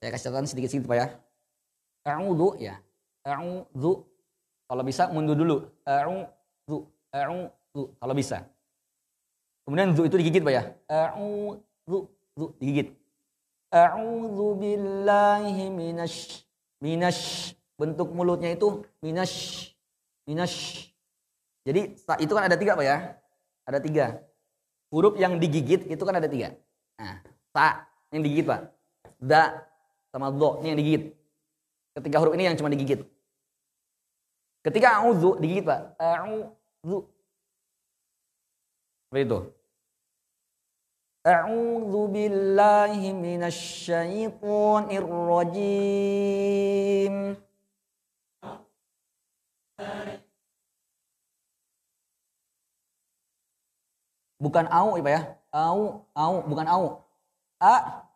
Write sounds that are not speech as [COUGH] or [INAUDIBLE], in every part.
Saya kasih catatan sedikit-sedikit Pak ya. A'udzu ya. A'udzu. Kalau bisa mundur dulu. A'udzu. A'udzu. Kalau bisa. Kemudian zu itu digigit Pak ya. A'udzu. Zu digigit. A'udzu billahi minasy minasy bentuk mulutnya itu minasy minasy. Jadi itu kan ada tiga Pak ya. Ada tiga. Huruf yang digigit itu kan ada tiga. Nah, ta yang digigit Pak. Da sama do ini yang digigit. Ketiga huruf ini yang cuma digigit. Ketika a'udzu digigit Pak. A'udzu. Seperti itu. A'udzu billahi minasyaitonir rajim. Bukan au ya Pak ya. Au, au, bukan au. A,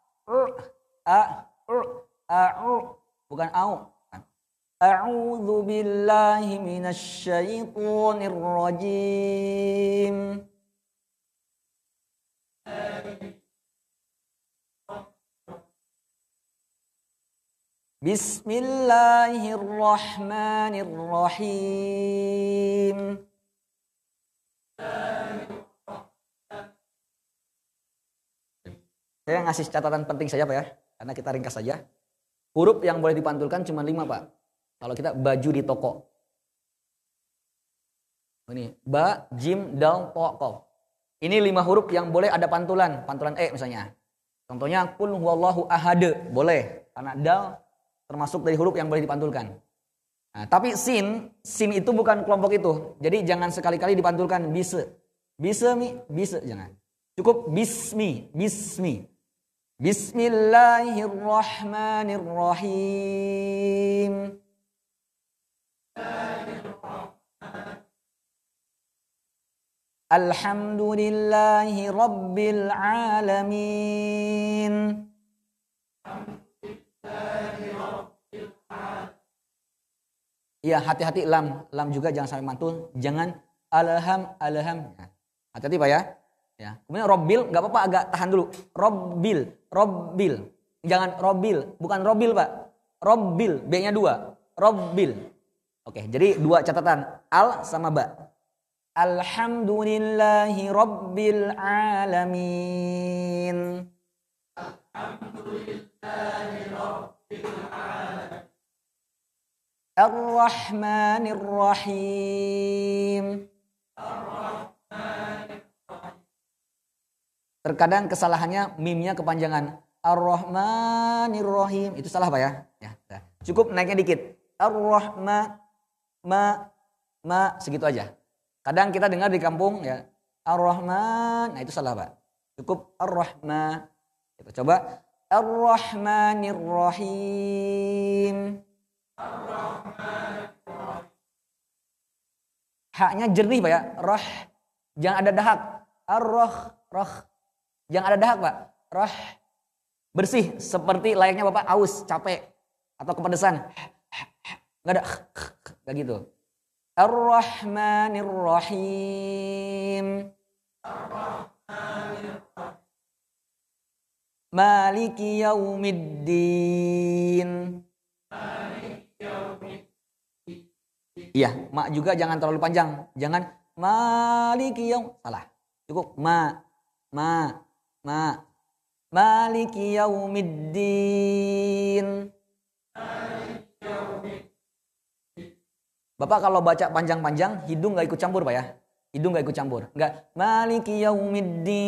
a, a'u bukan au. A'udzu billahi minasyaitonir rajim Bismillahirrahmanirrahim. Saya ngasih catatan penting saja Pak ya. Karena kita ringkas saja. Huruf yang boleh dipantulkan cuma lima Pak. Kalau kita baju di toko. Ini ba, jim, dal, to. Ini lima huruf yang boleh ada pantulan. Pantulan E misalnya. Contohnya kul huwallahu ahad. Boleh. Karena dal termasuk dari huruf yang boleh dipantulkan. Nah, tapi sin, sin itu bukan kelompok itu. Jadi jangan sekali-kali dipantulkan bisa. Bisa mi, bisa jangan. Cukup bismi, bismi. Bismillahirrahmanirrahim. Alhamdulillahi Rabbil Alamin. Iya hati-hati lam, lam juga jangan sampai mantul, jangan alham alham. Hati-hati pak ya. Ya. Kemudian robil nggak apa-apa agak tahan dulu. Robil, robil. Jangan robil, bukan robil pak. Robil, B-nya dua. Robil. Oke, jadi dua catatan. Al sama ba. Alhamdulillahi rabbil alamin. Alhamdulillahi rabbil alamin. Ar-Rahmanir Rahim. Terkadang kesalahannya mimnya kepanjangan. Ar-Rahmanir Rahim. Itu salah Pak ya? ya. Cukup naiknya dikit. Ar-Rahma ma ma segitu aja. Kadang kita dengar di kampung ya Ar-Rahman. Nah itu salah Pak. Cukup Ar-Rahma. Kita coba Ar-Rahmanir Rahim. Haknya jernih Pak ya. Roh. Jangan ada dahak. Ar-Roh. Roh. Yang ada dahak pak. Roh bersih seperti layaknya bapak aus, capek atau kepedesan. Gak ada, gak gitu. Ar-Rahmanir Rahim. Maliki yaumiddin. Iya, mak juga jangan terlalu panjang. Jangan maliki yaum. Salah. Cukup ma, ma, Ma. Maliki yaumiddin. Bapak kalau baca panjang-panjang, hidung nggak ikut campur Pak ya. Hidung nggak ikut campur. Nggak. Maliki yaumiddin.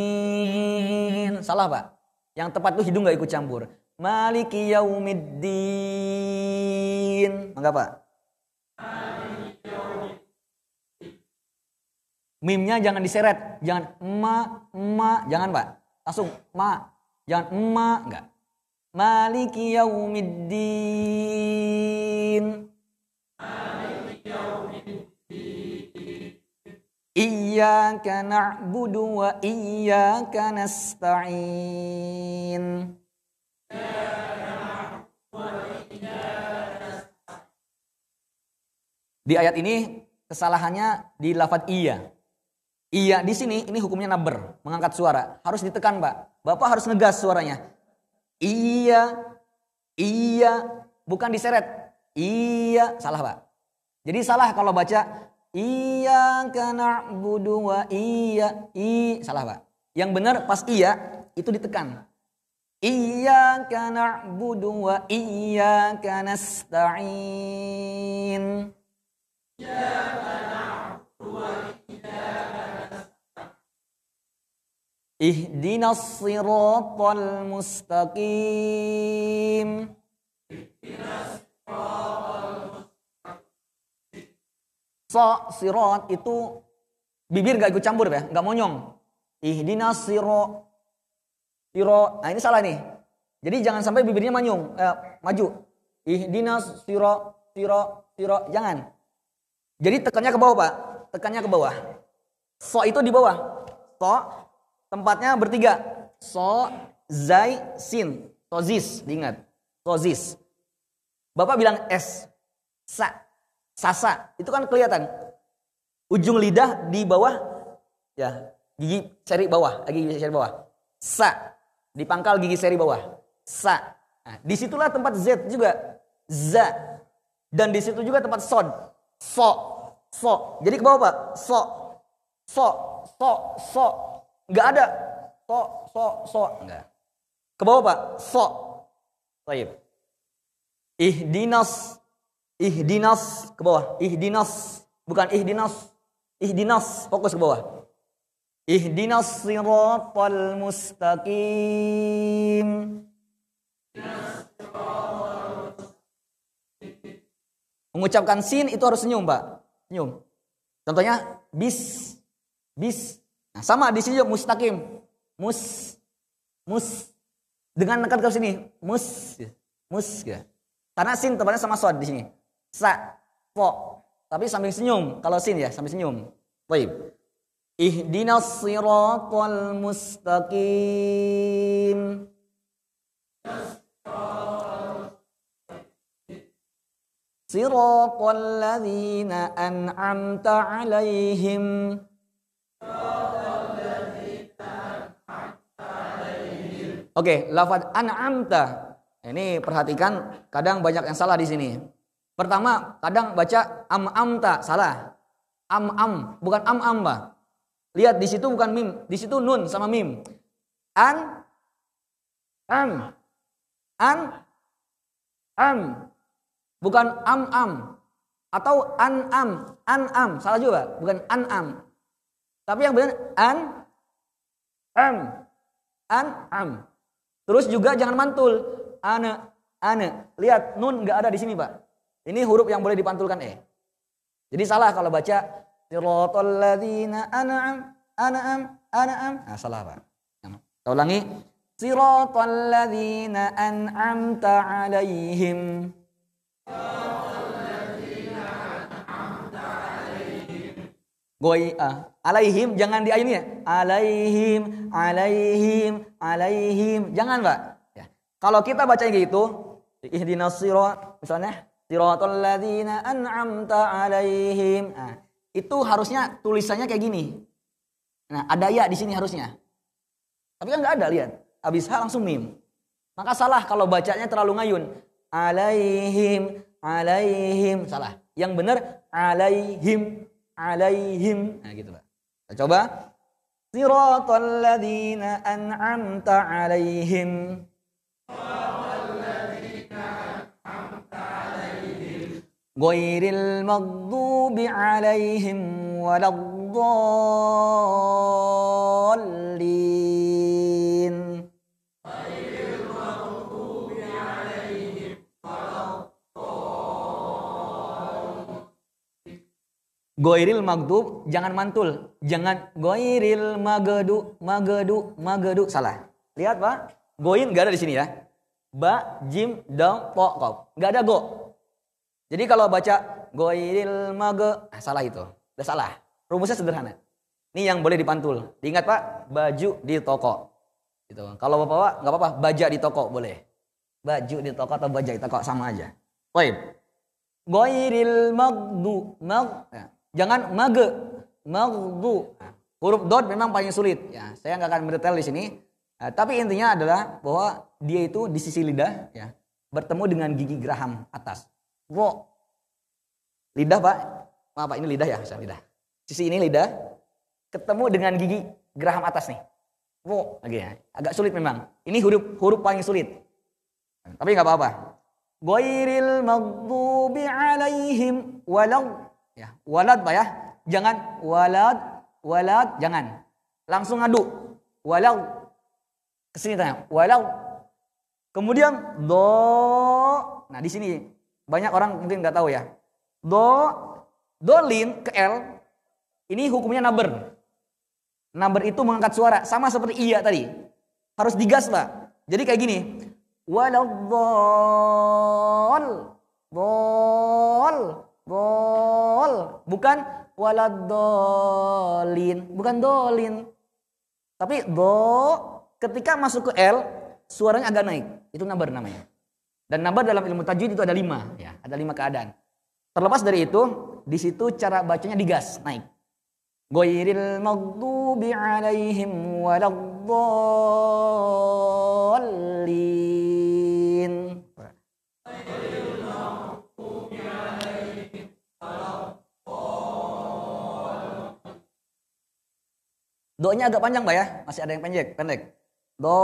Salah Pak. Yang tepat tuh hidung nggak ikut campur. Maliki yaumiddin. Enggak Pak? Mimnya jangan diseret. Jangan ma, ma. Jangan Pak. Langsung ma. Jangan ma enggak. Maliki yaumiddin. Iyyaka na'budu wa iyyaka nasta'in. Di ayat ini kesalahannya di lafadz iya. Iya di sini ini hukumnya naber, mengangkat suara. Harus ditekan, Pak. Bapak harus ngegas suaranya. Iya, Iya, bukan diseret. Iya, salah Pak. Jadi salah kalau baca iya karena budu wa iya i salah Pak. Yang benar pas iya itu ditekan. Iya karena budu wa iya karena stain. Ihdinas siratal mustaqim. So, sirat itu bibir gak ikut campur ya, gak monyong. Ihdinas siro, siro. Nah ini salah nih. Jadi jangan sampai bibirnya manyung, eh, maju. Ihdinas siro, siro, siro. Jangan. Jadi tekannya ke bawah pak, tekannya ke bawah. So itu di bawah. So Tempatnya bertiga. So, zai, sin. Tozis, diingat. Tozis. Bapak bilang S. Sa. Sasa. Itu kan kelihatan. Ujung lidah di bawah. Ya, gigi seri bawah. Gigi seri bawah. Sa. Di pangkal gigi seri bawah. Sa. Nah, di situlah tempat Z juga. Za. Dan di situ juga tempat sod. So. So. Jadi ke bawah Pak. So. So. So. So. Enggak ada. So, so, so. Enggak. Ke bawah Pak. So. Baik. Ihdinas. Ihdinas. Ke bawah. Ihdinas. Bukan ihdinas. Ihdinas. Fokus ke bawah. Ihdinas siratal mustaqim. Mengucapkan sin itu harus senyum, Pak. Senyum. Contohnya bis, bis, Nah, sama di sini juga mustaqim. Mus mus dengan nekat ke sini, mus mus ya. Karena sin tepatnya sama sod di sini. Sa, fo. Tapi sambil senyum kalau sin ya, sambil senyum. Baik. Ihdinas siratal mustaqim. Siratal ladzina an'amta alaihim. Oke, lafaz an'amta. Ini perhatikan kadang banyak yang salah di sini. Pertama, kadang baca am-amta, salah. Am-am, bukan am-am, Pak. Lihat di situ bukan mim, di situ nun sama mim. An am an am bukan am-am atau an-am, an-am, salah juga, bukan an-am. Tapi yang benar an am an am. Terus juga jangan mantul. Ane, ane. Lihat, nun nggak ada di sini, Pak. Ini huruf yang boleh dipantulkan e. Jadi salah kalau baca siratal ladzina an'am an'am an'am. Nah, salah, Pak. Kita ulangi. Siratal ladzina an'amta 'alaihim. Goi ah, alaihim jangan di ini ya. Alaihim, alaihim, alaihim. Jangan, Pak. Ya. Kalau kita baca gitu, ihdinas sirat misalnya siratal ladzina an'amta alaihim. Nah, itu harusnya tulisannya kayak gini. Nah, ada ya di sini harusnya. Tapi kan nggak ada, lihat. Habis ha langsung mim. Maka salah kalau bacanya terlalu ngayun. Alaihim, alaihim. Salah. Yang benar alaihim, alaihim. Nah gitu Pak. Kita coba. Siratal ladzina an'amta alaihim. Ghairil maghdubi alaihim waladdallin. Goiril magdub jangan mantul, jangan goiril magedu, magedu, magedu salah. Lihat pak, goin gak ada di sini ya. Ba, jim, dong, po, kop, gak ada go. Jadi kalau baca goiril mage, ah, salah itu, udah salah. Rumusnya sederhana. Ini yang boleh dipantul. Diingat pak, baju di toko. Gitu. Kalau bapak nggak apa-apa, baja di toko boleh. Baju di toko atau baja di toko sama aja. Baik. Goiril magdu, mag, ya. Jangan mage, magdu. huruf dot memang paling sulit. Ya, saya nggak akan mendetail di sini. Nah, tapi intinya adalah bahwa dia itu di sisi lidah, ya, bertemu dengan gigi geraham atas. Ro. Lidah Pak. Maaf Pak, ini lidah ya, saya lidah. Sisi ini lidah ketemu dengan gigi geraham atas nih. Ro lagi ya. Agak sulit memang. Ini huruf huruf paling sulit. Tapi nggak apa-apa. Ghairil maghdubi alaihim walad. Ya, walad Pak ya. Jangan walad, walad, jangan. Langsung ngadu. Walau. Ke sini tanya. Walau. Kemudian do. Nah di sini banyak orang mungkin nggak tahu ya. Do, dolin ke L. Ini hukumnya naber. Naber itu mengangkat suara. Sama seperti iya tadi. Harus digas pak. Jadi kayak gini. Walau dol. Dol. Dol. Bukan waladolin. Bukan dolin. Tapi do ketika masuk ke L suaranya agak naik. Itu nabar namanya. Dan nabar dalam ilmu tajwid itu ada lima, ya, ada lima keadaan. Terlepas dari itu, di situ cara bacanya digas, naik. Goiril maghdubi alaihim waladdallin. Doanya agak panjang, Pak ya. Masih ada yang pendek, pendek. Do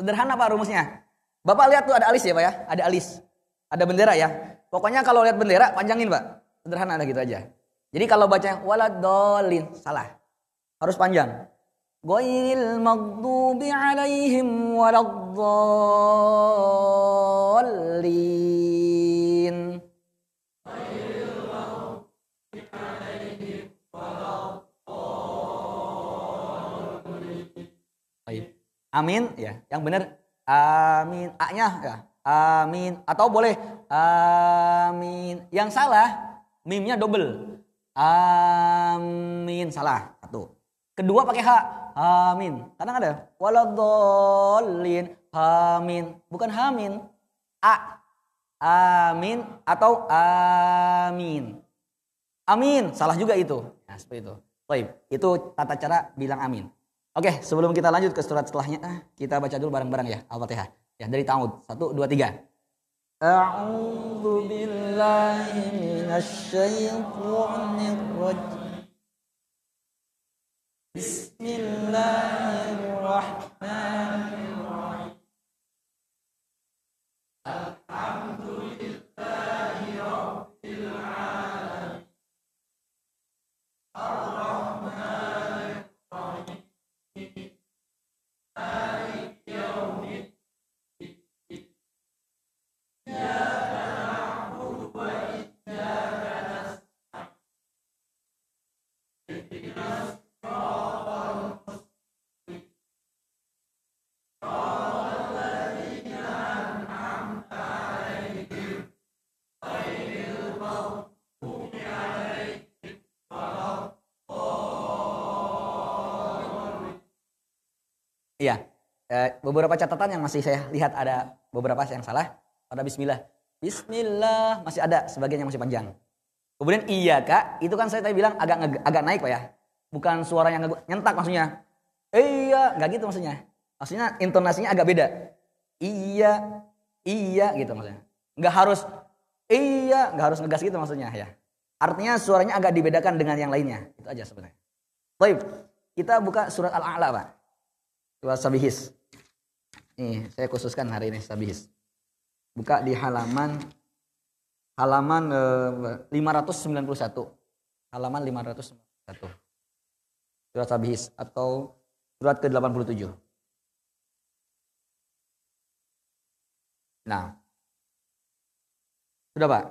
sederhana Pak rumusnya. Bapak lihat tuh ada alis ya, Pak ya? Ada alis. Ada bendera ya. Pokoknya kalau lihat bendera panjangin, Pak. Sederhana ada gitu aja. Jadi kalau baca waladolin salah. Harus panjang. Ghairil maghdubi alaihim waladdallin. Amin ya. Yang benar amin. A-nya ya. Amin. Atau boleh amin. Yang salah mimnya double. Amin. Salah. Satu. Kedua pakai H. Amin. Kadang ada waladolin. Amin. Bukan hamin. A. Amin atau amin. Amin. Salah juga itu. Nah, seperti itu. Baik, itu tata cara bilang amin. Oke, sebelum kita lanjut ke surat setelahnya, ah, kita baca dulu bareng-bareng ya Al-Fatihah. Ya dari Ta'ud. Satu, dua, tiga. A'udzu billahi minasyaitonir rajim. Bismillahirrahmanirrahim. Alhamdulillahi Iya, eh, beberapa catatan yang masih saya lihat ada beberapa yang salah. Pada Bismillah, Bismillah masih ada sebagian yang masih panjang. Kemudian iya kak, itu kan saya tadi bilang agak agak naik pak ya, bukan suara yang nyentak maksudnya. Iya, nggak gitu maksudnya. Maksudnya intonasinya agak beda. Iya, iya gitu maksudnya. Nggak harus iya, nggak harus ngegas gitu maksudnya ya. Artinya suaranya agak dibedakan dengan yang lainnya. Itu aja sebenarnya. Baik, kita buka surat Al-A'la pak. Surat Sabihis. Nih, saya khususkan hari ini Sabihis. Buka di halaman halaman eh, 591. Halaman 591. Surat Sabihis atau surat ke-87. Nah. Sudah, Pak?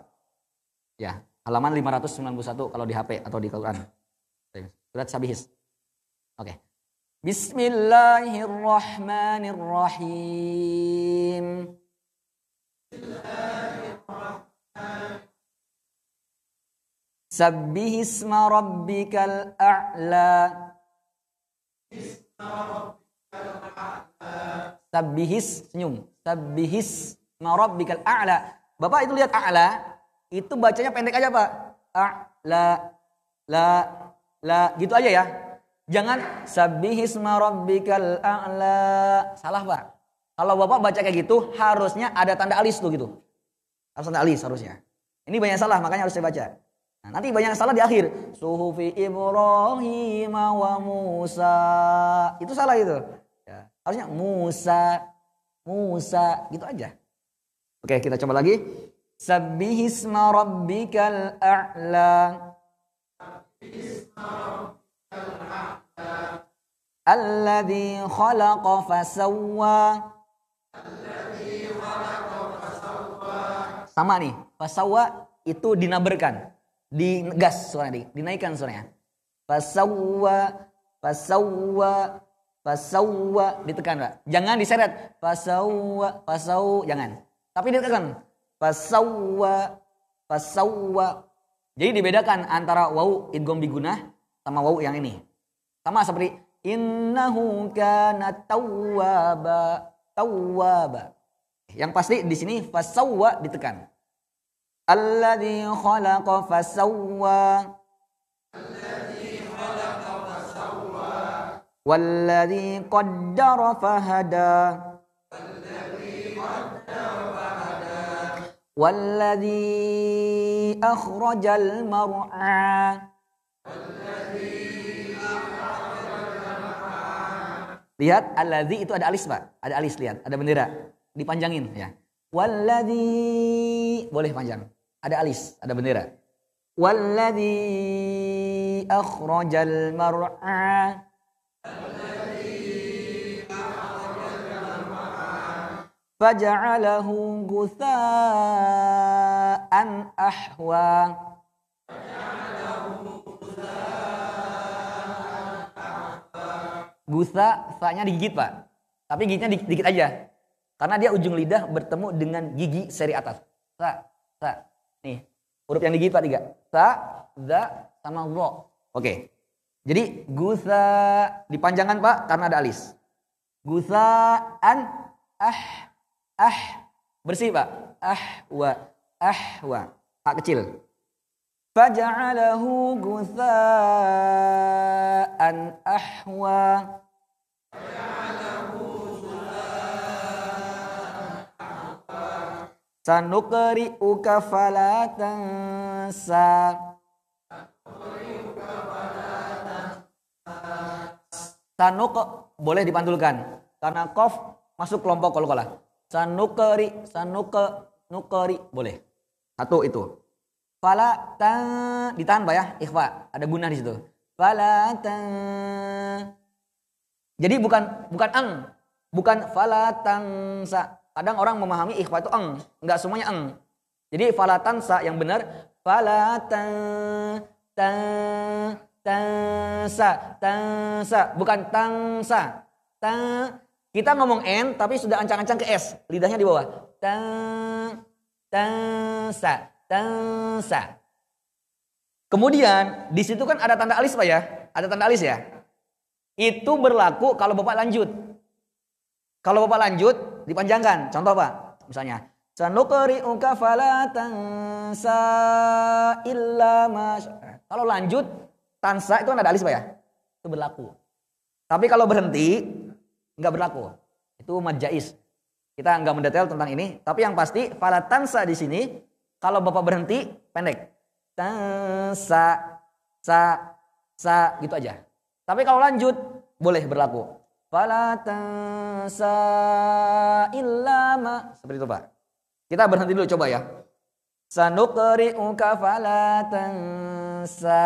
Ya, halaman 591 kalau di HP atau di Quran. Surat Sabihis. Oke. Okay. Bismillahirrahmanirrahim. Sabbih isma rabbikal a'la. Sabbihis senyum. Sabbihis ma rabbikal a'la. Bapak itu lihat a'la, itu bacanya pendek aja, Pak. A'la la la gitu aja ya. Jangan sabihisma rabbikal a'la. Salah, Pak. Kalau Bapak baca kayak gitu, harusnya ada tanda alis tuh gitu. Harus tanda alis harusnya. Ini banyak salah, makanya harus saya baca. Nah, nanti banyak salah di akhir. Suhufi Ibrahim wa Musa. Itu salah itu. Ya. Harusnya Musa, Musa, gitu aja. Oke, kita coba lagi. Sabbihisma rabbikal a'la. Alladhi khalaqa fasawwa. Sama nih, fasawwa itu dinaberkan, digas suaranya, dinaikkan suaranya. Fasawwa, fasawwa, fasawwa ditekan, Pak. Jangan diseret. Fasawwa, fasau, jangan. Tapi ditekan. Fasawwa, fasawwa. Jadi dibedakan antara wau idgham bigunah sama wau yang ini. Sama seperti innahu kana tawwaba, tawwaba. Yang pasti di sini fasawwa ditekan. Alladzi khalaqa fasawwa. Walladzi qaddara fahada. Walladzi qaddara fahada. Walladzi Lihat alladzi itu ada alis, Pak. Ada alis lihat, ada bendera dipanjangin ya. Walladzi boleh panjang. Ada alis, ada bendera. Walladzi akhrajal mar'a. Faja'alahu gutha'an ahwa. Gusa, sa-nya digigit pak. Tapi gigitnya dikit, dikit aja. Karena dia ujung lidah bertemu dengan gigi seri atas. Sa, sa. Nih, huruf yang digigit Pak tiga. Sa, za, sama ro. Oke. Jadi gusa dipanjangkan Pak karena ada alis. Gusa an ah ah bersih Pak. Ah wa ah wa. A kecil. Faja'alahu an ahwa. Sanukri'uka fala tansa. Sanuk boleh dipantulkan karena kof masuk kelompok kol-kolah. Sanukri, sanuke, nukeri boleh. Satu itu. Fala tan ditahan Pak ya, ikhfa. Ada guna di situ. Fala tan. Jadi bukan bukan ang, bukan fala tansa. Kadang orang memahami ikhfa itu eng, enggak semuanya eng. Jadi falatan sa yang benar falatan tan tansa tansa bukan tangsa. Tang kita ngomong n tapi sudah ancang-ancang ke s, lidahnya di bawah. Tang tansa tansa. Kemudian di situ kan ada tanda alis Pak ya? Ada tanda alis ya? Itu berlaku kalau Bapak lanjut. Kalau Bapak lanjut dipanjangkan. Contoh Pak, misalnya Sanukri'uka fala tansa illa Kalau lanjut tansa itu kan ada alis Pak ya? Itu berlaku. Tapi kalau berhenti nggak berlaku. Itu majais. Kita nggak mendetail tentang ini, tapi yang pasti fala tansa di sini kalau Bapak berhenti pendek. Tansa sa sa gitu aja. Tapi kalau lanjut boleh berlaku. Fala tansa illa ma. Seperti itu Pak. Kita berhenti dulu coba ya. Sanukri'uka fala tansa.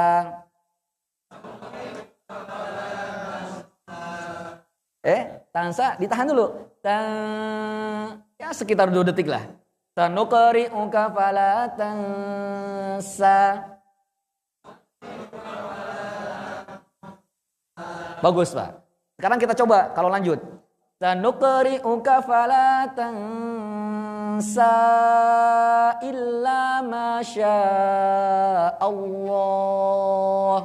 Eh, tansa ditahan dulu. Tan ya sekitar dua detik lah. Sanukri'uka fala tansa. Bagus Pak. Sekarang kita coba kalau lanjut. Sanuqri'uka fala tansa illa ma Allah.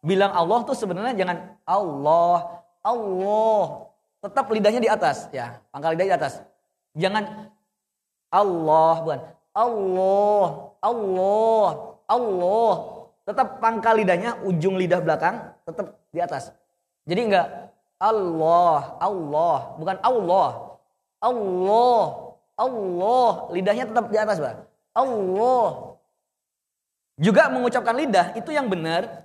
Bilang Allah tuh sebenarnya jangan Allah, Allah. Tetap lidahnya di atas ya, pangkal lidah di atas. Jangan Allah bukan Allah, Allah, Allah. Tetap pangkal lidahnya, ujung lidah belakang tetap di atas. Jadi enggak Allah, Allah, bukan Allah. Allah, Allah, lidahnya tetap di atas, Pak. Allah. Juga mengucapkan lidah itu yang benar.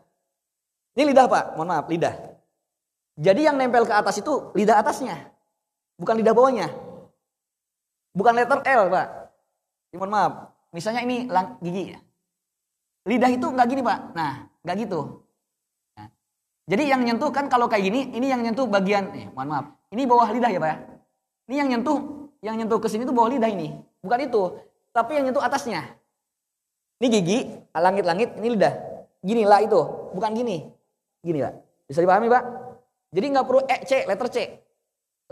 Ini lidah, Pak. Mohon maaf, lidah. Jadi yang nempel ke atas itu lidah atasnya. Bukan lidah bawahnya. Bukan letter L, Pak. Ya, mohon maaf. Misalnya ini lang gigi. Lidah itu nggak gini, Pak. Nah, nggak gitu. Nah, jadi yang nyentuh kan kalau kayak gini, ini yang nyentuh bagian, eh, mohon maaf. Ini bawah lidah ya, Pak ya. Ini yang nyentuh, yang nyentuh ke sini itu bawah lidah ini. Bukan itu, tapi yang nyentuh atasnya. Ini gigi, langit-langit, ini lidah. Gini lah itu, bukan gini. Gini, Pak. Bisa dipahami, Pak? Jadi nggak perlu E, C, letter C.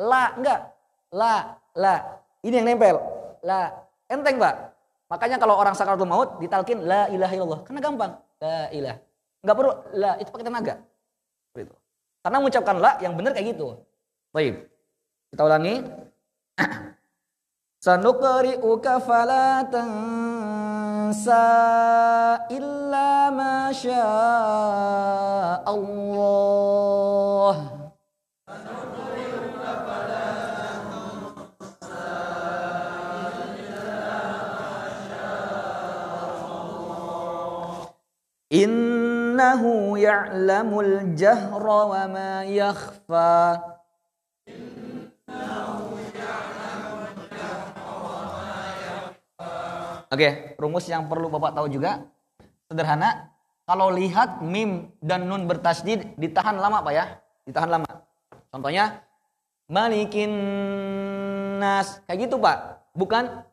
La, enggak. La, la. Ini yang nempel. La. Enteng, Pak. Makanya kalau orang sakaratul maut ditalkin la ilaha illallah. Karena gampang. La ilah. Enggak perlu la, itu pakai tenaga. Itu. Karena mengucapkan la yang benar kayak gitu. Baik. Kita ulangi. [CLEARS THROAT] Sanuqri'uka fala tansa illa ma Allah. Innahu ya'lamul jahra wa ma yakhfa. Oke, rumus yang perlu Bapak tahu juga sederhana. Kalau lihat mim dan nun bertasdid ditahan lama Pak ya, ditahan lama. Contohnya malikin nas kayak gitu Pak, bukan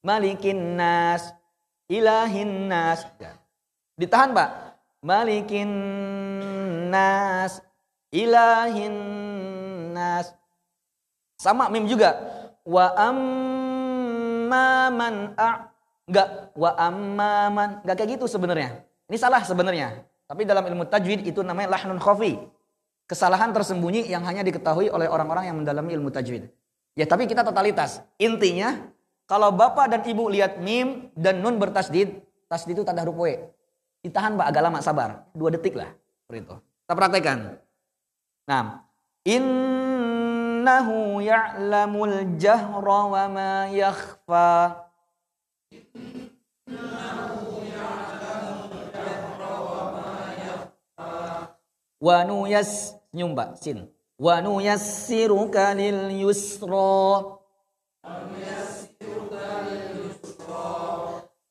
malikin nas, ilahin nas. Ditahan Pak. Malikin nas, ilahin nas. Sama mim juga. Wa amman a. Enggak, wa amman. Enggak kayak gitu sebenarnya. Ini salah sebenarnya. Tapi dalam ilmu tajwid itu namanya lahnun khafi. Kesalahan tersembunyi yang hanya diketahui oleh orang-orang yang mendalami ilmu tajwid. Ya tapi kita totalitas. Intinya kalau bapak dan ibu lihat mim dan nun bertasdid, tasdid itu tanda huruf W. Ditahan Pak agak lama sabar. Dua detik lah. Seperti itu. Kita praktekkan. Nah. Innahu ya'lamul jahra wa ma yakhfa. Wa nuyas nyumba sin. Wa nuyassiruka lil yusra.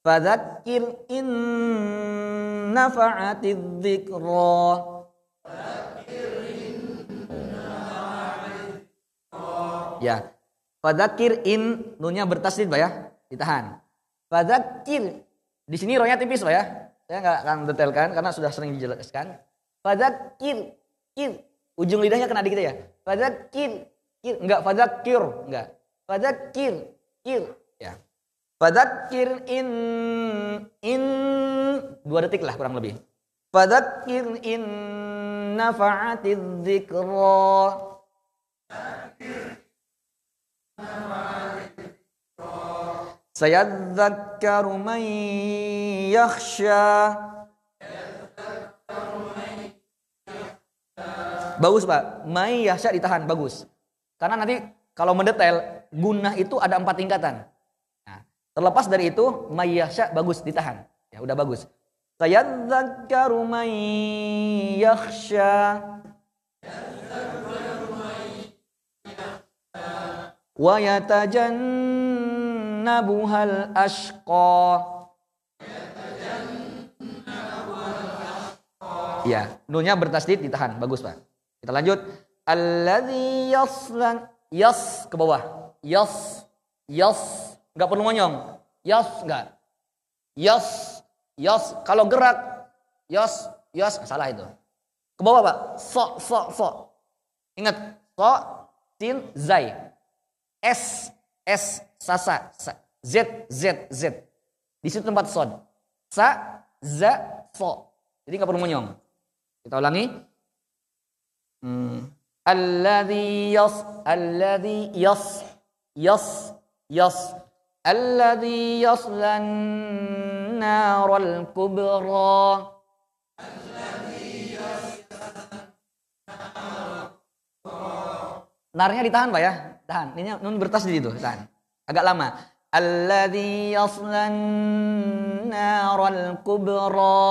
Fadzakir in nafa'atidz dzikra. Ya. Fadzakir in nunnya bertasdid Pak ya. Ditahan. Fadzakir. Di sini rohnya tipis Pak ya. Saya nggak akan detailkan karena sudah sering dijelaskan. Fadzakir. Kir. Ujung lidahnya kena dikit ya. Fadzakir. Kir. Enggak fadzakir. Enggak. Fadzakir. Kir. Fadzakir in in dua detik lah kurang lebih. Fadzakir in nafa'atiz dzikra. Sayadzakkaru man yakhsha. Bagus Pak, may yakhsha ditahan, bagus. Karena nanti kalau mendetail, gunah itu ada empat tingkatan. Terlepas dari itu, mayyasya bagus ditahan. Ya udah bagus. Sayadzakkaru may yakhsha. Wa yatajannabuhal ashqa. Ya, nunnya bertasdid ditahan. Bagus, Pak. Kita lanjut. Alladzi yaslan yas ke bawah. Yas yas Nggak perlu ngonyong. Yos nggak. Yos, yos. Kalau gerak, yos, yos. Salah itu. Ke bawah pak. So, so, so. Ingat. So, sin, zai. S, S, sasa. Sa. Z, Z, Z. Di situ tempat sod. Sa, za, so. Jadi nggak perlu ngonyong. Kita ulangi. Hmm. Alladhi yas, alladhi yas, yas, yas. Alladhi yaslan naral kubra. Narnya ditahan Pak ya. Tahan. Ini nun bertasdid itu, tahan. Agak lama. Alladhi yaslan naral kubra.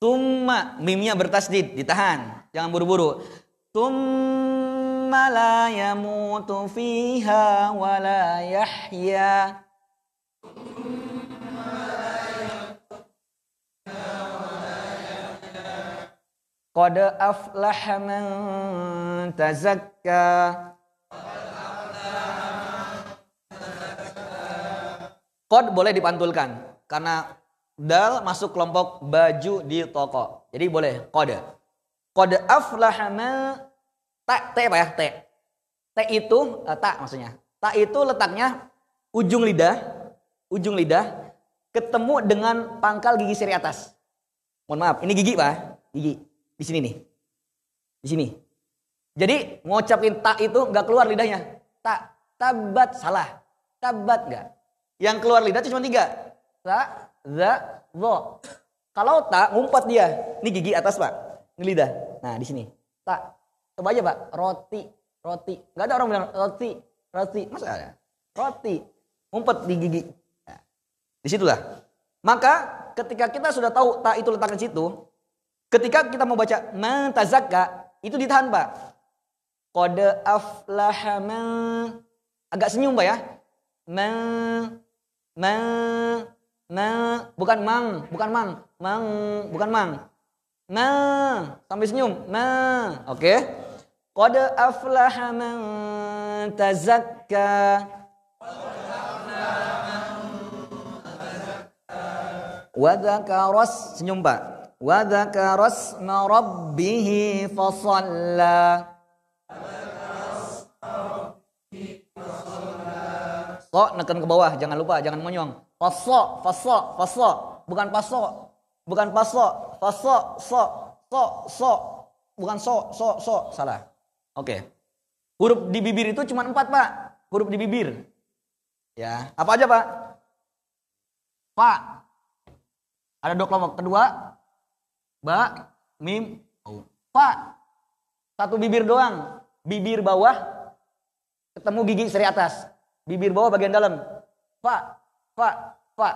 Tumma mimnya bertasdid, ditahan. Jangan buru-buru. La yamutu fiha wa la yahya. Qad aflaha man tazakka. Qad boleh dipantulkan karena dal masuk kelompok baju di toko. Jadi boleh kode. Kode aflaha ma tak t apa ya? T. T itu uh, tak maksudnya. Tak itu letaknya ujung lidah, ujung lidah ketemu dengan pangkal gigi seri atas. Mohon maaf, ini gigi Pak, gigi. Di sini nih. Di sini. Jadi ngucapin tak itu nggak keluar lidahnya. Tak, tabat salah. Tabat nggak. Yang keluar lidah itu cuma tiga. Tak, za, zo. Kalau tak ngumpat dia. Ini gigi atas pak. Ini lidah. Nah di sini. Tak. Coba aja pak. Roti. Roti. Gak ada orang bilang roti. Roti. Masa ada? Roti. Ngumpet di gigi. Nah, di situlah. Maka ketika kita sudah tahu tak itu letakkan situ. Ketika kita mau baca mentazakka. Itu ditahan pak. Kode aflaha Agak senyum pak ya. Men, men, Ma, bukan mang, bukan mang, mang, bukan mang. Ma, sampai senyum. Ma, oke. Okay. Qad aflaha man tazakka. Wa senyum Pak. Wa dzakaras ma rabbih fa shalla. So, neken ke bawah, jangan lupa, jangan monyong. Faso, faso, faso, bukan paso, bukan paso, faso, so, so, so, bukan so, so, so, salah. Oke. Okay. Huruf di bibir itu cuma empat pak, huruf di bibir. Ya, apa aja pak? Pak. Ada dua kelompok. Kedua, ba, mim, oh. Pak. Satu bibir doang, bibir bawah ketemu gigi seri atas. Bibir bawah bagian dalam. Pak, pak, pak.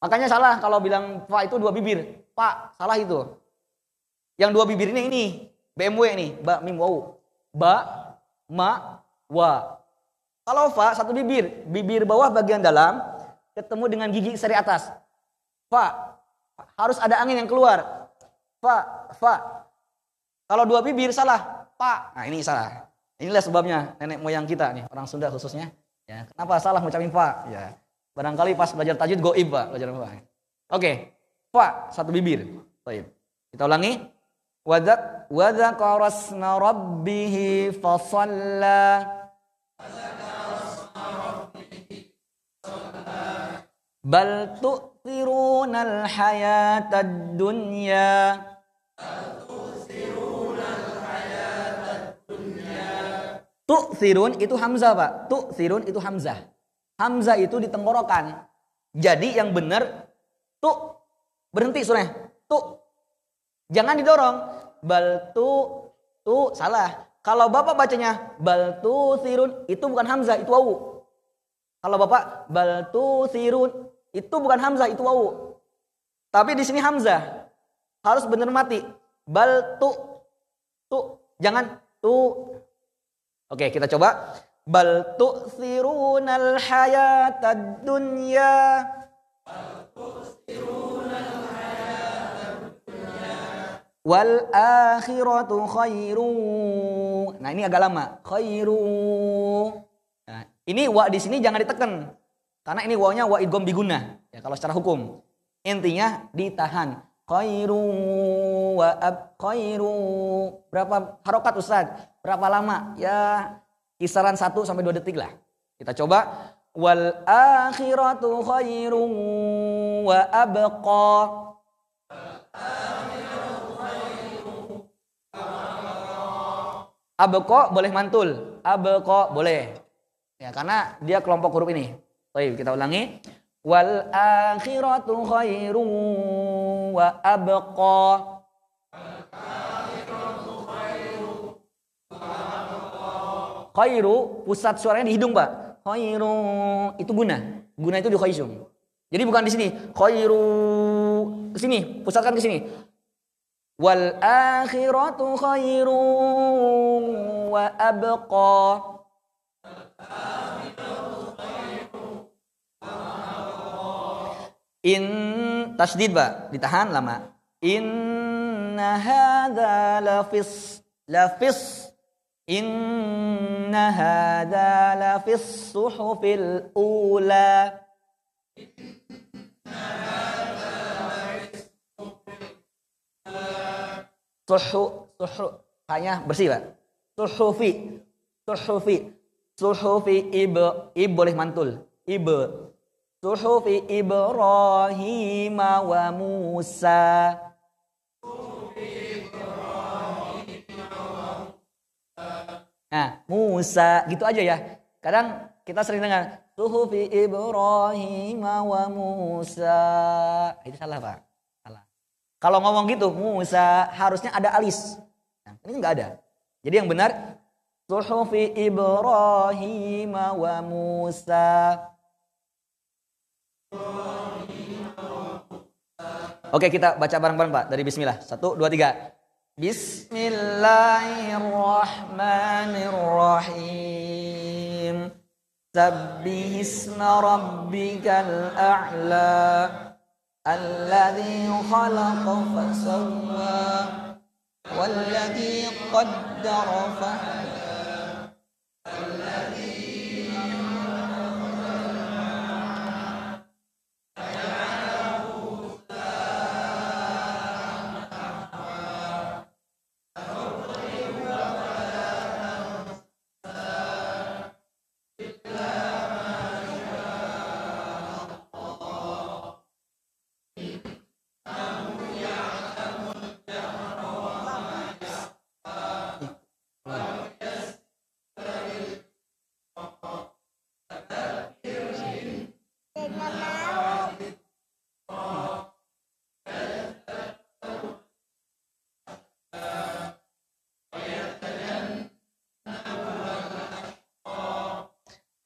Makanya salah kalau bilang pak itu dua bibir. Pak, salah itu. Yang dua bibir ini ini BMW ini, ba mim wau. Ba, ma, wa. Kalau fa satu bibir, bibir bawah bagian dalam ketemu dengan gigi seri atas. Fa, harus ada angin yang keluar. Fa, fa. Kalau dua bibir salah, pak. Nah ini salah. Inilah sebabnya nenek moyang kita nih, orang Sunda khususnya. Ya, kenapa salah mengucapin fa? Ya, barangkali pas belajar tajwid goib pak, belajar fa. Oke, fa satu bibir. Baik. Kita ulangi. Wadak wadakara asma rabbih fasalla. Bal tu'thiruna al-hayata dunya. Tu'thirun itu Hamzah Pak. Tu'thirun itu Hamzah. Hamzah itu di tenggorokan. Jadi yang benar tu berhenti surah. Tu. Jangan didorong. Bal tu tu salah. Kalau Bapak bacanya bal tu sirun itu bukan Hamzah itu wawu. Kalau Bapak bal tu sirun itu bukan Hamzah itu wawu. Tapi di sini Hamzah harus benar mati. Bal tu tu jangan tu Oke, kita coba. Bal tu'thirunal hayatad dunya. Wal akhiratu khairu. Nah, ini agak lama. Khairu. Nah, ini wa di sini jangan ditekan. Karena ini wa-nya wa idgham biguna. Ya, kalau secara hukum. Intinya ditahan. Khairu wa ab khairu. Berapa harokat Ustaz? Berapa lama? Ya kisaran 1 sampai 2 detik lah. Kita coba. Wal akhiratu khairun wa abqa. Abeko boleh mantul. Abeko boleh. Ya, karena dia kelompok huruf ini. Baik, kita ulangi. Wal akhiratu khairu wa abqa. Khairu, pusat suaranya di hidung, Pak. Khairu, itu guna. Guna itu di khaisum. Jadi bukan di sini. Khairu, sini, pusatkan ke sini. Wal akhiratu khairu wa abqa. In tasdid ba ditahan lama. Inna hadza lafis lafis Inna hadza lafis suhufil ula. Suhu, suhu, hanya bersih pak. Suhufi, suhufi, suhufi ibu, ibu boleh mantul. Ibu, suhufi Ibrahim wa Musa. Nah, Musa gitu aja ya. Kadang kita sering dengar suhufi Ibrahim wa Musa. Itu salah, Pak. Salah. Kalau ngomong gitu, Musa harusnya ada alis. Nah, ini enggak ada. Jadi yang benar suhufi Ibrahim wa Musa. Oke kita baca bareng-bareng Pak dari Bismillah. Satu, dua, tiga. Bismillahirrahmanirrahim. Sabbihisma rabbikal a'la. Alladhi khalaqa fasawwa. Walladhi qaddara fahda.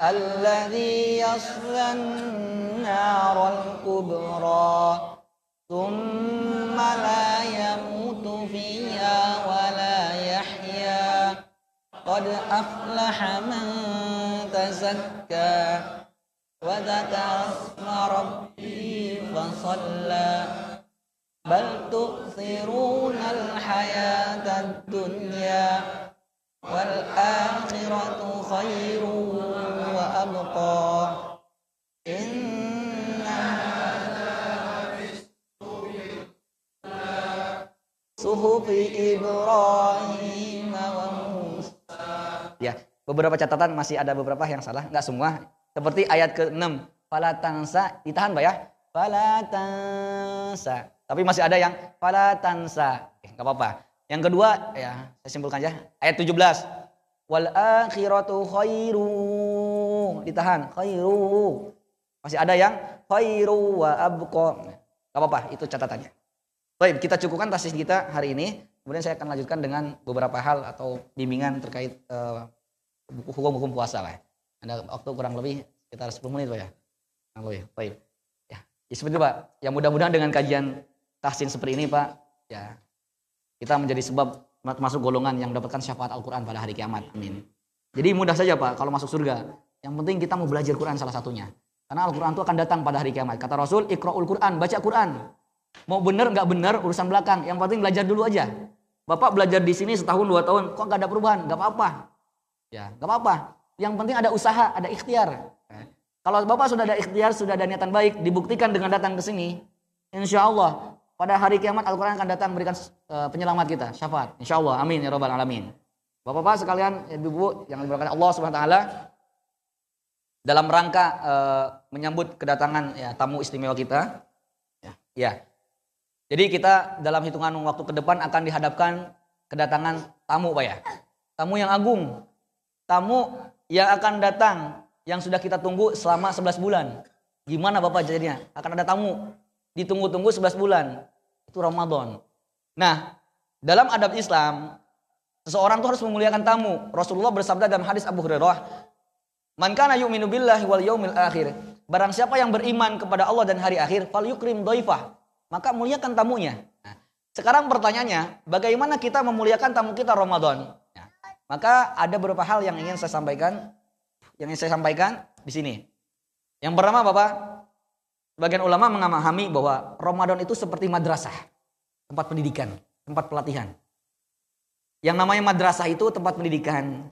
الذي يصلى النار الكبرى ثم لا يموت فيها ولا يحيا. قد أفلح من تزكى وذكر اسم ربه فصلى. بل تؤثرون الحياة الدنيا. Beberapa catatan masih ada beberapa yang salah, nggak semua. Seperti ayat ke-6, fala tansa, ditahan Pak ya. Fala tansa. Tapi masih ada yang fala tansa. Eh, nggak apa-apa. Yang kedua, ya, saya simpulkan aja. Ayat 17. Wal akhiratu khairu. Ditahan, khairu. Masih ada yang khairu wa abqa. Gak apa-apa, itu catatannya. Baik, kita cukupkan tasis kita hari ini. Kemudian saya akan lanjutkan dengan beberapa hal atau bimbingan terkait uh, hukum-hukum puasa lah. Ada waktu kurang lebih sekitar 10 menit Pak ya. Kurang lebih. Baik. Ya, ya seperti itu Pak. Ya mudah-mudahan dengan kajian tahsin seperti ini Pak, ya kita menjadi sebab masuk golongan yang mendapatkan syafaat Al-Quran pada hari kiamat. Amin. Jadi mudah saja Pak kalau masuk surga. Yang penting kita mau belajar Quran salah satunya. Karena Al-Quran itu akan datang pada hari kiamat. Kata Rasul, ikra'ul Quran, baca Quran. Mau benar nggak benar urusan belakang. Yang penting belajar dulu aja. Bapak belajar di sini setahun dua tahun, kok nggak ada perubahan? Nggak apa-apa. Ya, nggak apa-apa. Yang penting ada usaha, ada ikhtiar. Kalau bapak sudah ada ikhtiar, sudah ada niatan baik, dibuktikan dengan datang ke sini, insya Allah pada hari kiamat Al-Quran akan datang memberikan uh, penyelamat kita, syafaat. Insya Allah, amin ya robbal alamin. Bapak-bapak sekalian, ibu-ibu yang diberkahi Allah Subhanahu Taala, dalam rangka uh, menyambut kedatangan ya, tamu istimewa kita, ya, ya. Jadi kita dalam hitungan waktu ke depan akan dihadapkan kedatangan tamu, pak ya. tamu yang agung, tamu yang akan datang yang sudah kita tunggu selama 11 bulan. Gimana Bapak jadinya? Akan ada tamu ditunggu-tunggu 11 bulan. Itu Ramadan. Nah, dalam adab Islam, seseorang itu harus memuliakan tamu. Rasulullah bersabda dalam hadis Abu Hurairah, "Man kana yu'minu billahi wal yaumil akhir." Barang siapa yang beriman kepada Allah dan hari akhir, fal yukrim dhaifah. Maka muliakan tamunya. Nah, sekarang pertanyaannya, bagaimana kita memuliakan tamu kita Ramadan? Maka ada beberapa hal yang ingin saya sampaikan, yang ingin saya sampaikan di sini. Yang pertama Bapak, sebagian ulama memahami bahwa Ramadan itu seperti madrasah, tempat pendidikan, tempat pelatihan. Yang namanya madrasah itu tempat pendidikan.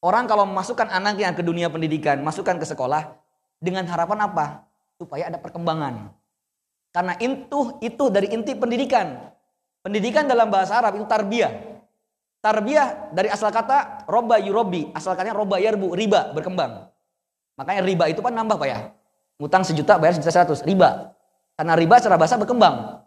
Orang kalau memasukkan anaknya ke dunia pendidikan, masukkan ke sekolah, dengan harapan apa? Supaya ada perkembangan. Karena itu itu dari inti pendidikan. Pendidikan dalam bahasa Arab itu tarbiyah. Tarbiyah dari asal kata roba yurobi, asal katanya roba yarbu, riba, berkembang. Makanya riba itu kan nambah Pak ya. Ngutang sejuta bayar sejuta seratus, riba. Karena riba secara bahasa berkembang.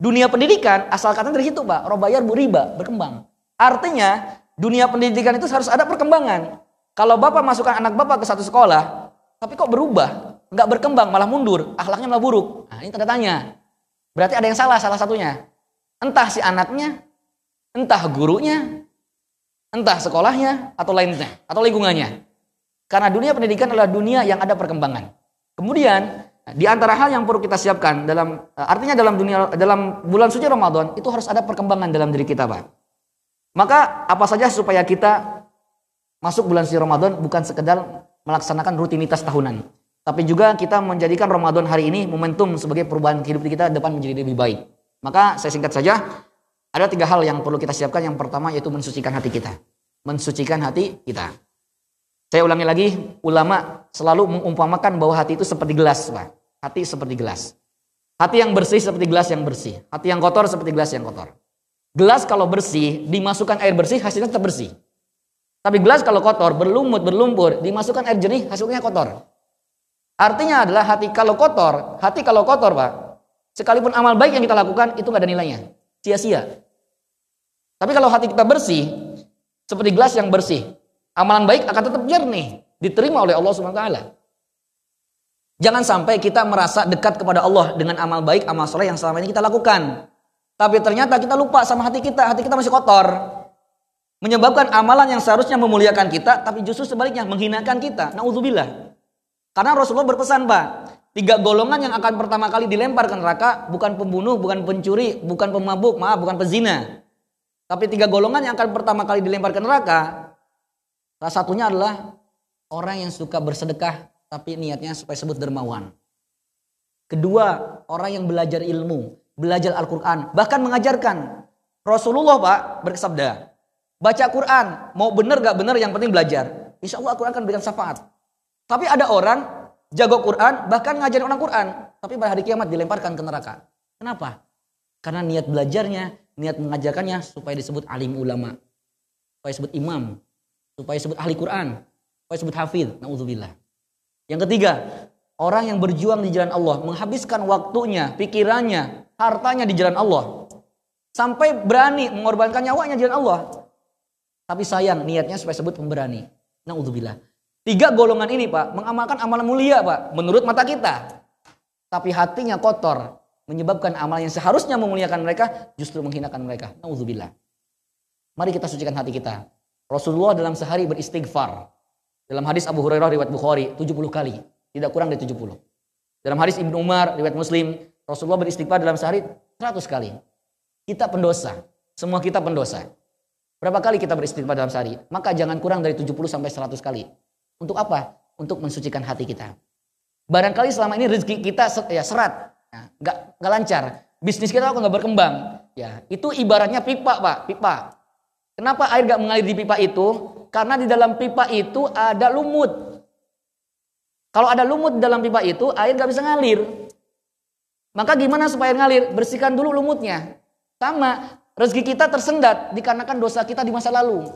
Dunia pendidikan asal katanya dari situ Pak, roba yarbu, riba, berkembang. Artinya dunia pendidikan itu harus ada perkembangan. Kalau Bapak masukkan anak Bapak ke satu sekolah, tapi kok berubah? Nggak berkembang, malah mundur. Akhlaknya malah buruk. Nah ini tanda tanya. Berarti ada yang salah salah satunya. Entah si anaknya, entah gurunya, entah sekolahnya, atau lainnya, atau lingkungannya. Karena dunia pendidikan adalah dunia yang ada perkembangan. Kemudian di antara hal yang perlu kita siapkan dalam artinya dalam dunia dalam bulan suci Ramadan itu harus ada perkembangan dalam diri kita, Pak. Maka apa saja supaya kita masuk bulan suci Ramadan bukan sekedar melaksanakan rutinitas tahunan. Tapi juga kita menjadikan Ramadan hari ini momentum sebagai perubahan hidup kita depan menjadi lebih baik. Maka saya singkat saja, ada tiga hal yang perlu kita siapkan. Yang pertama yaitu mensucikan hati kita. Mensucikan hati kita. Saya ulangi lagi, ulama selalu mengumpamakan bahwa hati itu seperti gelas, Pak. Hati seperti gelas. Hati yang bersih seperti gelas yang bersih. Hati yang kotor seperti gelas yang kotor. Gelas kalau bersih, dimasukkan air bersih, hasilnya tetap bersih. Tapi gelas kalau kotor, berlumut, berlumpur, dimasukkan air jernih, hasilnya kotor. Artinya adalah hati kalau kotor, hati kalau kotor Pak, sekalipun amal baik yang kita lakukan, itu nggak ada nilainya. Sia-sia. Tapi kalau hati kita bersih, seperti gelas yang bersih, amalan baik akan tetap jernih, diterima oleh Allah Subhanahu wa taala. Jangan sampai kita merasa dekat kepada Allah dengan amal baik, amal soleh yang selama ini kita lakukan. Tapi ternyata kita lupa sama hati kita, hati kita masih kotor menyebabkan amalan yang seharusnya memuliakan kita tapi justru sebaliknya menghinakan kita. Nauzubillah. Karena Rasulullah berpesan, Pak, tiga golongan yang akan pertama kali dilempar ke neraka bukan pembunuh, bukan pencuri, bukan pemabuk, maaf, bukan pezina. Tapi tiga golongan yang akan pertama kali dilempar ke neraka salah satunya adalah orang yang suka bersedekah tapi niatnya supaya sebut dermawan. Kedua, orang yang belajar ilmu, belajar Al-Qur'an, bahkan mengajarkan. Rasulullah, Pak, bersabda, Baca Quran, mau benar gak benar yang penting belajar. Insya Allah Al-Quran akan berikan syafaat. Tapi ada orang jago Quran, bahkan ngajarin orang Quran. Tapi pada hari kiamat dilemparkan ke neraka. Kenapa? Karena niat belajarnya, niat mengajarkannya supaya disebut alim ulama. Supaya disebut imam. Supaya disebut ahli Quran. Supaya disebut hafid. Na'udzubillah. Yang ketiga, orang yang berjuang di jalan Allah. Menghabiskan waktunya, pikirannya, hartanya di jalan Allah. Sampai berani mengorbankan nyawanya di jalan Allah. Tapi sayang niatnya supaya sebut pemberani. Nauzubillah. Tiga golongan ini Pak mengamalkan amalan mulia Pak menurut mata kita. Tapi hatinya kotor menyebabkan amal yang seharusnya memuliakan mereka justru menghinakan mereka. Nauzubillah. Mari kita sucikan hati kita. Rasulullah dalam sehari beristighfar. Dalam hadis Abu Hurairah riwayat Bukhari 70 kali, tidak kurang dari 70. Dalam hadis Ibnu Umar riwayat Muslim, Rasulullah beristighfar dalam sehari 100 kali. Kita pendosa, semua kita pendosa. Berapa kali kita beristighfar dalam sehari? Maka jangan kurang dari 70 sampai 100 kali. Untuk apa? Untuk mensucikan hati kita. Barangkali selama ini rezeki kita ya serat, ya, nggak nggak lancar. Bisnis kita kok nggak berkembang. Ya, itu ibaratnya pipa, Pak, pipa. Kenapa air nggak mengalir di pipa itu? Karena di dalam pipa itu ada lumut. Kalau ada lumut di dalam pipa itu, air nggak bisa ngalir. Maka gimana supaya ngalir? Bersihkan dulu lumutnya. Sama, Rezeki kita tersendat dikarenakan dosa kita di masa lalu.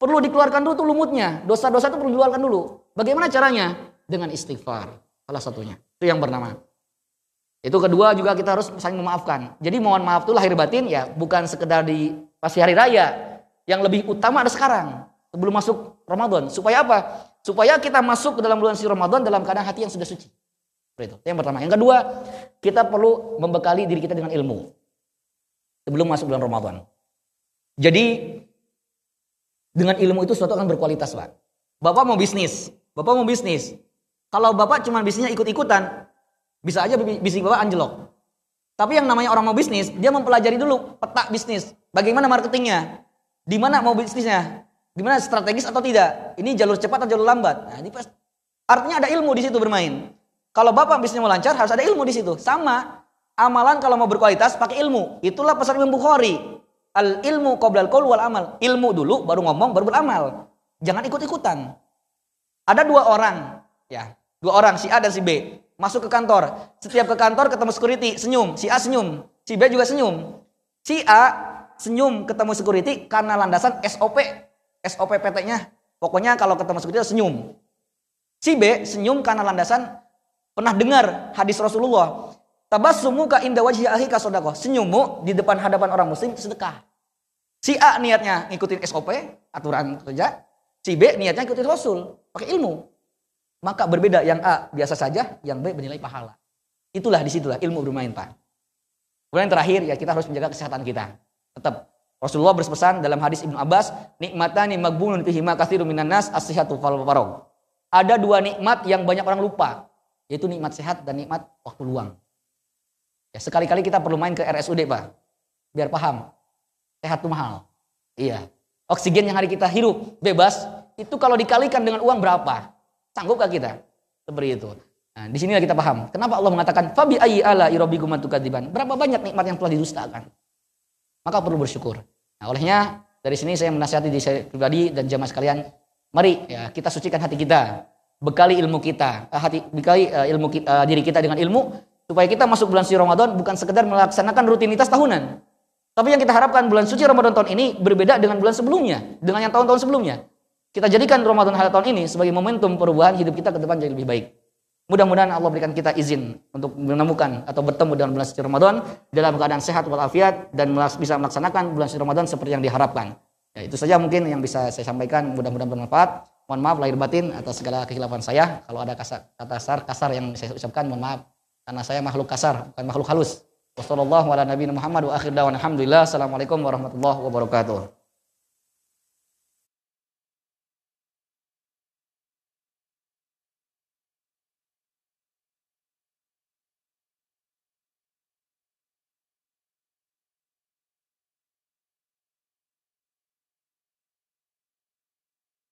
Perlu dikeluarkan dulu tuh lumutnya. Dosa-dosa itu perlu dikeluarkan dulu. Bagaimana caranya? Dengan istighfar. Salah satunya. Itu yang pertama. Itu kedua juga kita harus saling memaafkan. Jadi mohon maaf itu lahir batin ya bukan sekedar di pasti hari raya. Yang lebih utama ada sekarang sebelum masuk Ramadan. Supaya apa? Supaya kita masuk ke dalam bulan suci Ramadan dalam keadaan hati yang sudah suci. Itu. Yang pertama. Yang kedua, kita perlu membekali diri kita dengan ilmu sebelum masuk bulan Ramadan. Jadi dengan ilmu itu suatu akan berkualitas, Pak. Bapak mau bisnis, Bapak mau bisnis. Kalau Bapak cuma bisnisnya ikut-ikutan, bisa aja bisnis Bapak anjlok. Tapi yang namanya orang mau bisnis, dia mempelajari dulu peta bisnis. Bagaimana marketingnya? Di mana mau bisnisnya? Gimana strategis atau tidak? Ini jalur cepat atau jalur lambat? Nah, ini artinya ada ilmu di situ bermain. Kalau Bapak bisnisnya mau lancar, harus ada ilmu di situ. Sama, amalan kalau mau berkualitas pakai ilmu. Itulah pesan Imam Bukhari. Al ilmu qoblal qaul wal amal. Ilmu dulu baru ngomong baru beramal. Jangan ikut-ikutan. Ada dua orang, ya. Dua orang si A dan si B masuk ke kantor. Setiap ke kantor ketemu security, senyum. Si A senyum, si B juga senyum. Si A senyum ketemu security karena landasan SOP. SOP PT-nya. Pokoknya kalau ketemu security senyum. Si B senyum karena landasan pernah dengar hadis Rasulullah. Tabassumu ka inda wajhi ahika sedekah. Senyummu di depan hadapan orang muslim sedekah. Si A niatnya ngikutin SOP, aturan kerja. Si B niatnya ngikutin Rasul, pakai ilmu. Maka berbeda yang A biasa saja, yang B bernilai pahala. Itulah di situlah ilmu bermain Pak. Kemudian yang terakhir ya kita harus menjaga kesehatan kita. Tetap Rasulullah berpesan dalam hadis Ibnu Abbas, nikmatani magbunun fihi ma katsirun minan nas as-sihhatu faragh. Ada dua nikmat yang banyak orang lupa, yaitu nikmat sehat dan nikmat waktu luang. Ya, sekali-kali kita perlu main ke RSUD, Pak. Biar paham. Sehat itu mahal. Iya. Oksigen yang hari kita hirup bebas, itu kalau dikalikan dengan uang berapa? Sanggupkah kita? Seperti itu. Nah, di sinilah kita paham. Kenapa Allah mengatakan fabi ayyi ala irabbikum? Berapa banyak nikmat yang telah didustakan? Maka perlu bersyukur. Nah, olehnya dari sini saya menasihati diri saya pribadi dan jamaah sekalian, mari ya kita sucikan hati kita, bekali ilmu kita, eh, hati bekali uh, ilmu kita, uh, diri kita dengan ilmu Supaya kita masuk bulan suci Ramadan bukan sekedar melaksanakan rutinitas tahunan. Tapi yang kita harapkan bulan suci Ramadan tahun ini berbeda dengan bulan sebelumnya, dengan yang tahun-tahun sebelumnya. Kita jadikan Ramadan hari tahun ini sebagai momentum perubahan hidup kita ke depan jadi lebih baik. Mudah-mudahan Allah berikan kita izin untuk menemukan atau bertemu dengan bulan suci Ramadan dalam keadaan sehat walafiat dan bisa melaksanakan bulan suci Ramadan seperti yang diharapkan. Ya, itu saja mungkin yang bisa saya sampaikan. Mudah-mudahan bermanfaat. Mohon maaf lahir batin atas segala kehilafan saya. Kalau ada kata kasar, kasar yang saya ucapkan, mohon maaf. Karena saya makhluk kasar, bukan makhluk halus. Wassalamualaikum warahmatullahi wabarakatuh.